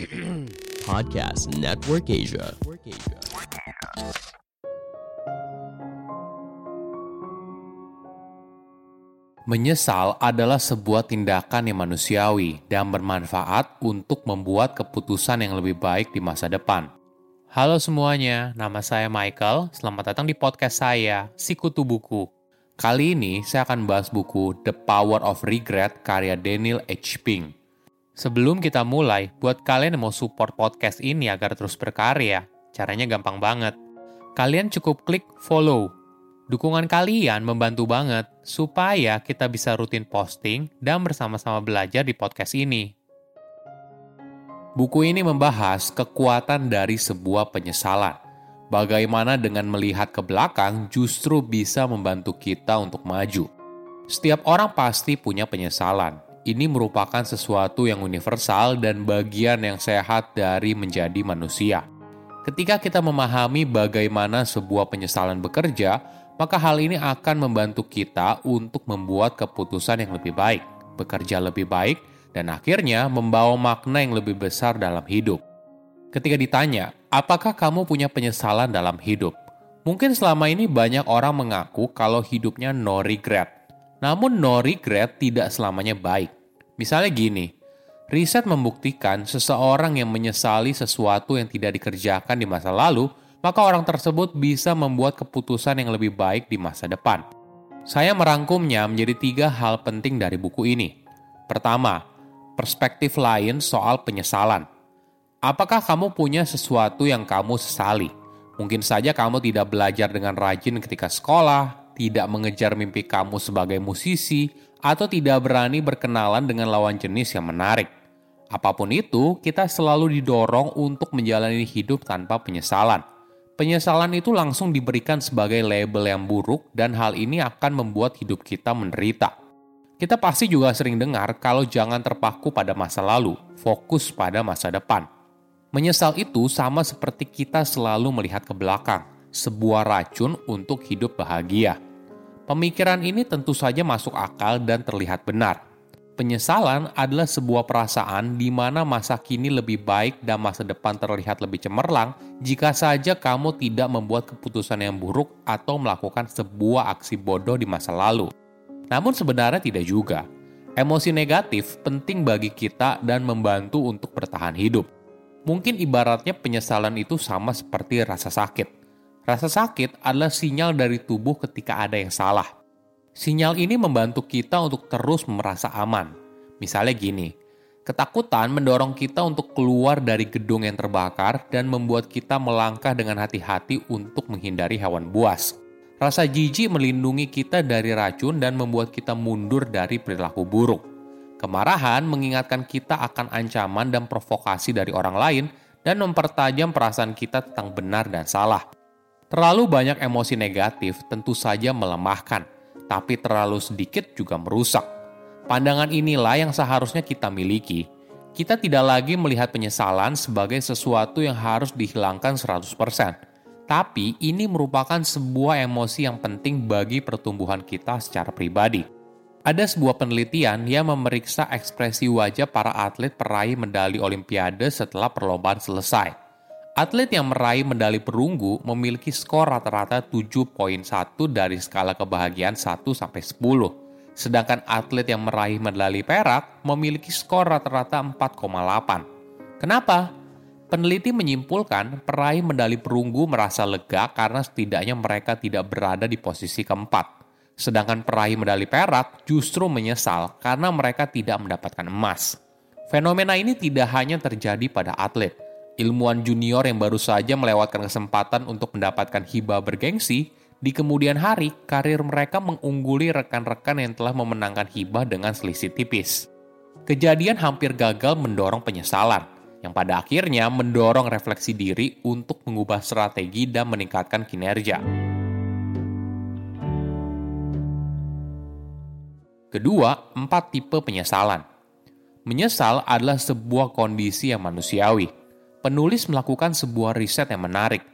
Podcast Network Asia. Menyesal adalah sebuah tindakan yang manusiawi dan bermanfaat untuk membuat keputusan yang lebih baik di masa depan. Halo semuanya, nama saya Michael. Selamat datang di podcast saya, Sikutu Buku. Kali ini saya akan bahas buku The Power of Regret karya Daniel H. Pink. Sebelum kita mulai, buat kalian yang mau support podcast ini agar terus berkarya, caranya gampang banget. Kalian cukup klik follow Dukungan kalian membantu banget supaya kita bisa rutin posting dan bersama-sama belajar di podcast ini. Buku ini membahas kekuatan dari sebuah penyesalan. Bagaimana dengan melihat ke belakang justru bisa membantu kita untuk maju. Setiap orang pasti punya penyesalan. Ini merupakan sesuatu yang universal dan bagian yang sehat dari menjadi manusia. Ketika kita memahami bagaimana sebuah penyesalan bekerja, maka hal ini akan membantu kita untuk membuat keputusan yang lebih baik, bekerja lebih baik, dan akhirnya membawa makna yang lebih besar dalam hidup. Ketika ditanya, apakah kamu punya penyesalan dalam hidup? Mungkin selama ini banyak orang mengaku kalau hidupnya no regret. Namun no regret tidak selamanya baik. Misalnya gini, riset membuktikan seseorang yang menyesali sesuatu yang tidak dikerjakan di masa lalu maka orang tersebut bisa membuat keputusan yang lebih baik di masa depan. Saya merangkumnya menjadi tiga hal penting dari buku ini. Pertama, perspektif lain soal penyesalan. Apakah kamu punya sesuatu yang kamu sesali? Mungkin saja kamu tidak belajar dengan rajin ketika sekolah, tidak mengejar mimpi kamu sebagai musisi, atau tidak berani berkenalan dengan lawan jenis yang menarik. Apa pun itu, kita selalu didorong untuk menjalani hidup tanpa penyesalan penyesalan itu langsung diberikan sebagai label yang buruk dan hal ini akan membuat hidup kita menderita. Kita pasti juga sering dengar kalau jangan terpaku pada masa lalu, fokus pada masa depan. Menyesal itu sama seperti kita selalu melihat ke belakang, sebuah racun untuk hidup bahagia. Pemikiran ini tentu saja masuk akal dan terlihat benar. Penyesalan adalah sebuah perasaan di mana masa kini lebih baik dan masa depan terlihat lebih cemerlang jika saja kamu tidak membuat keputusan yang buruk atau melakukan sebuah aksi bodoh di masa lalu. Namun sebenarnya tidak juga. Emosi negatif penting bagi kita dan membantu untuk bertahan hidup. Mungkin ibaratnya penyesalan itu sama seperti rasa sakit. Rasa sakit adalah sinyal dari tubuh ketika ada yang salah Sinyal ini membantu kita untuk terus merasa aman. Misalnya gini, ketakutan mendorong kita untuk keluar dari gedung yang terbakar dan membuat kita melangkah dengan hati-hati untuk menghindari hewan buas. Rasa jijik melindungi kita dari racun dan membuat kita mundur dari perilaku buruk. Kemarahan mengingatkan kita akan ancaman dan provokasi dari orang lain dan mempertajam perasaan kita tentang benar dan salah. Terlalu banyak emosi negatif tentu saja melemahkan, tapi terlalu sedikit juga merusak. Pandangan inilah yang seharusnya kita miliki. Kita tidak lagi melihat penyesalan sebagai sesuatu yang harus dihilangkan 100%. Tapi ini merupakan sebuah emosi yang penting bagi pertumbuhan kita secara pribadi. Ada sebuah penelitian yang memeriksa ekspresi wajah para atlet peraih medali olimpiade setelah perlombaan selesai Atlet yang meraih medali perunggu memiliki skor rata-rata 7.1 dari skala kebahagiaan 1 sampai 10. Sedangkan atlet yang meraih medali perak memiliki skor rata-rata 4,8. Kenapa? Peneliti menyimpulkan peraih medali perunggu merasa lega karena setidaknya mereka tidak berada di posisi keempat. Sedangkan peraih medali perak justru menyesal karena mereka tidak mendapatkan emas. Fenomena ini tidak hanya terjadi pada atlet, ilmuwan junior yang baru saja melewatkan kesempatan untuk mendapatkan hibah bergengsi, di kemudian hari karir mereka mengungguli rekan-rekan yang telah memenangkan hibah dengan selisih tipis. Kejadian hampir gagal mendorong penyesalan, yang pada akhirnya mendorong refleksi diri untuk mengubah strategi dan meningkatkan kinerja. Kedua, empat tipe penyesalan. Menyesal adalah sebuah kondisi yang manusiawi penulis melakukan sebuah riset yang menarik.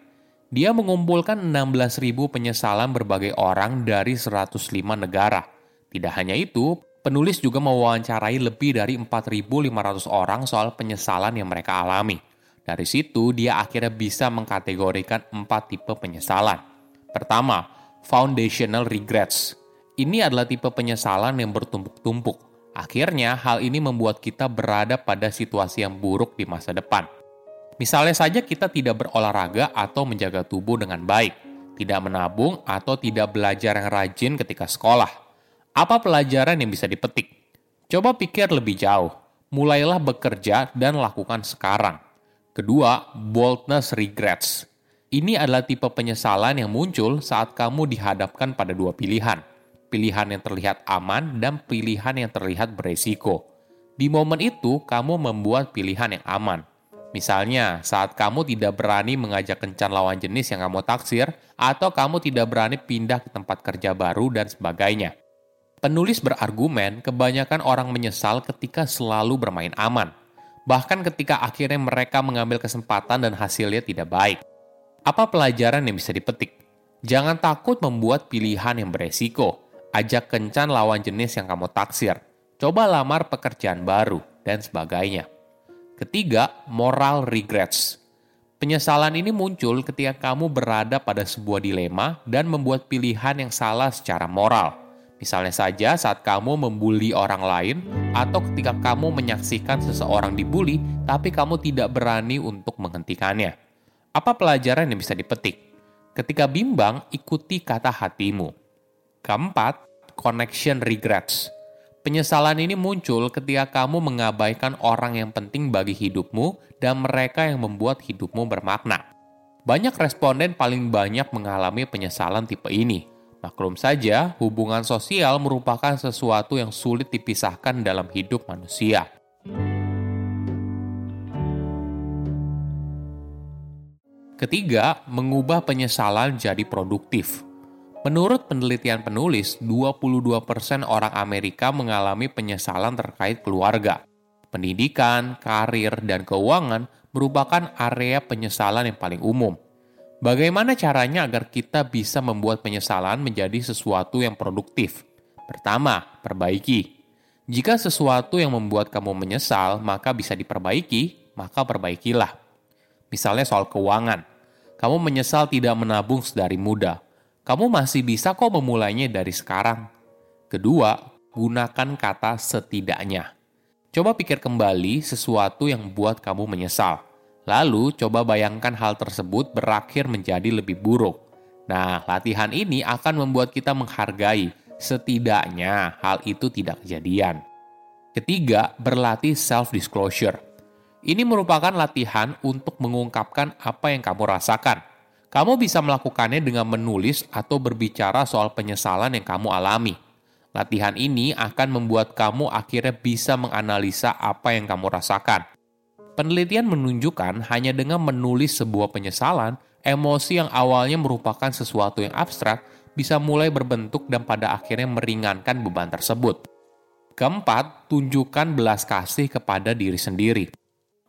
Dia mengumpulkan 16.000 penyesalan berbagai orang dari 105 negara. Tidak hanya itu, Penulis juga mewawancarai lebih dari 4.500 orang soal penyesalan yang mereka alami. Dari situ, dia akhirnya bisa mengkategorikan empat tipe penyesalan. Pertama, foundational regrets. Ini adalah tipe penyesalan yang bertumpuk-tumpuk. Akhirnya, hal ini membuat kita berada pada situasi yang buruk di masa depan. Misalnya saja kita tidak berolahraga atau menjaga tubuh dengan baik, tidak menabung atau tidak belajar yang rajin ketika sekolah apa pelajaran yang bisa dipetik? Coba pikir lebih jauh. Mulailah bekerja dan lakukan sekarang. Kedua, boldness regrets. Ini adalah tipe penyesalan yang muncul saat kamu dihadapkan pada dua pilihan. Pilihan yang terlihat aman dan pilihan yang terlihat beresiko. Di momen itu, kamu membuat pilihan yang aman. Misalnya, saat kamu tidak berani mengajak kencan lawan jenis yang kamu taksir, atau kamu tidak berani pindah ke tempat kerja baru dan sebagainya. Penulis berargumen kebanyakan orang menyesal ketika selalu bermain aman, bahkan ketika akhirnya mereka mengambil kesempatan dan hasilnya tidak baik. Apa pelajaran yang bisa dipetik? Jangan takut membuat pilihan yang beresiko. Ajak kencan lawan jenis yang kamu taksir. Coba lamar pekerjaan baru, dan sebagainya. Ketiga, moral regrets. Penyesalan ini muncul ketika kamu berada pada sebuah dilema dan membuat pilihan yang salah secara moral Misalnya saja saat kamu membuli orang lain atau ketika kamu menyaksikan seseorang dibully tapi kamu tidak berani untuk menghentikannya. Apa pelajaran yang bisa dipetik? Ketika bimbang, ikuti kata hatimu. Keempat, connection regrets. Penyesalan ini muncul ketika kamu mengabaikan orang yang penting bagi hidupmu dan mereka yang membuat hidupmu bermakna. Banyak responden paling banyak mengalami penyesalan tipe ini, Maklum saja, hubungan sosial merupakan sesuatu yang sulit dipisahkan dalam hidup manusia. Ketiga, mengubah penyesalan jadi produktif. Menurut penelitian penulis, 22% orang Amerika mengalami penyesalan terkait keluarga. Pendidikan, karir, dan keuangan merupakan area penyesalan yang paling umum. Bagaimana caranya agar kita bisa membuat penyesalan menjadi sesuatu yang produktif? Pertama, perbaiki. Jika sesuatu yang membuat kamu menyesal, maka bisa diperbaiki, maka perbaikilah. Misalnya soal keuangan. Kamu menyesal tidak menabung sedari muda. Kamu masih bisa kok memulainya dari sekarang. Kedua, gunakan kata setidaknya. Coba pikir kembali sesuatu yang membuat kamu menyesal Lalu, coba bayangkan hal tersebut berakhir menjadi lebih buruk. Nah, latihan ini akan membuat kita menghargai, setidaknya hal itu tidak kejadian. Ketiga, berlatih self-disclosure. Ini merupakan latihan untuk mengungkapkan apa yang kamu rasakan. Kamu bisa melakukannya dengan menulis atau berbicara soal penyesalan yang kamu alami. Latihan ini akan membuat kamu akhirnya bisa menganalisa apa yang kamu rasakan Penelitian menunjukkan hanya dengan menulis sebuah penyesalan, emosi yang awalnya merupakan sesuatu yang abstrak bisa mulai berbentuk dan pada akhirnya meringankan beban tersebut. Keempat, tunjukkan belas kasih kepada diri sendiri.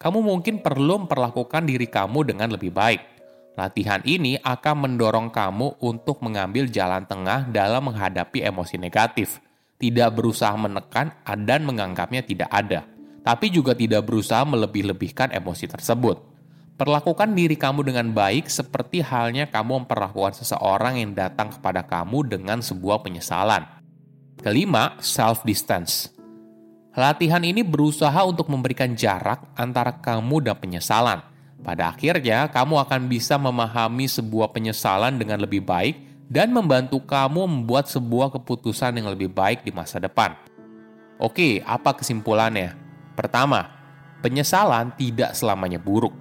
Kamu mungkin perlu memperlakukan diri kamu dengan lebih baik. Latihan ini akan mendorong kamu untuk mengambil jalan tengah dalam menghadapi emosi negatif, tidak berusaha menekan dan menganggapnya tidak ada tapi juga tidak berusaha melebih-lebihkan emosi tersebut. Perlakukan diri kamu dengan baik seperti halnya kamu memperlakukan seseorang yang datang kepada kamu dengan sebuah penyesalan. Kelima, self-distance. Latihan ini berusaha untuk memberikan jarak antara kamu dan penyesalan. Pada akhirnya, kamu akan bisa memahami sebuah penyesalan dengan lebih baik dan membantu kamu membuat sebuah keputusan yang lebih baik di masa depan. Oke, apa kesimpulannya? Pertama, penyesalan tidak selamanya buruk.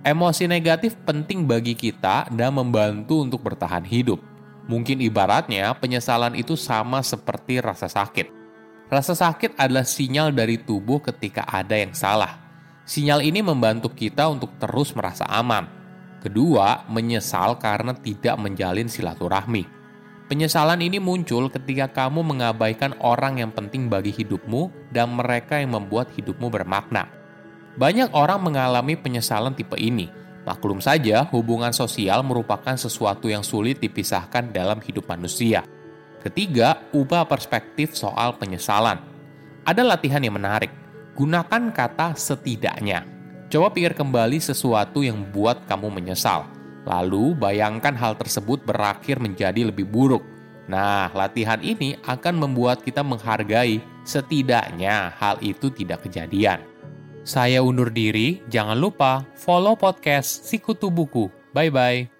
Emosi negatif penting bagi kita dan membantu untuk bertahan hidup. Mungkin ibaratnya penyesalan itu sama seperti rasa sakit. Rasa sakit adalah sinyal dari tubuh ketika ada yang salah. Sinyal ini membantu kita untuk terus merasa aman. Kedua, menyesal karena tidak menjalin silaturahmi. Penyesalan ini muncul ketika kamu mengabaikan orang yang penting bagi hidupmu dan mereka yang membuat hidupmu bermakna. Banyak orang mengalami penyesalan tipe ini. Maklum saja, hubungan sosial merupakan sesuatu yang sulit dipisahkan dalam hidup manusia. Ketiga, ubah perspektif soal penyesalan. Ada latihan yang menarik. Gunakan kata setidaknya. Coba pikir kembali sesuatu yang membuat kamu menyesal. Lalu bayangkan hal tersebut berakhir menjadi lebih buruk. Nah, latihan ini akan membuat kita menghargai setidaknya hal itu tidak kejadian. Saya undur diri, jangan lupa follow podcast Sikutu Buku. Bye-bye.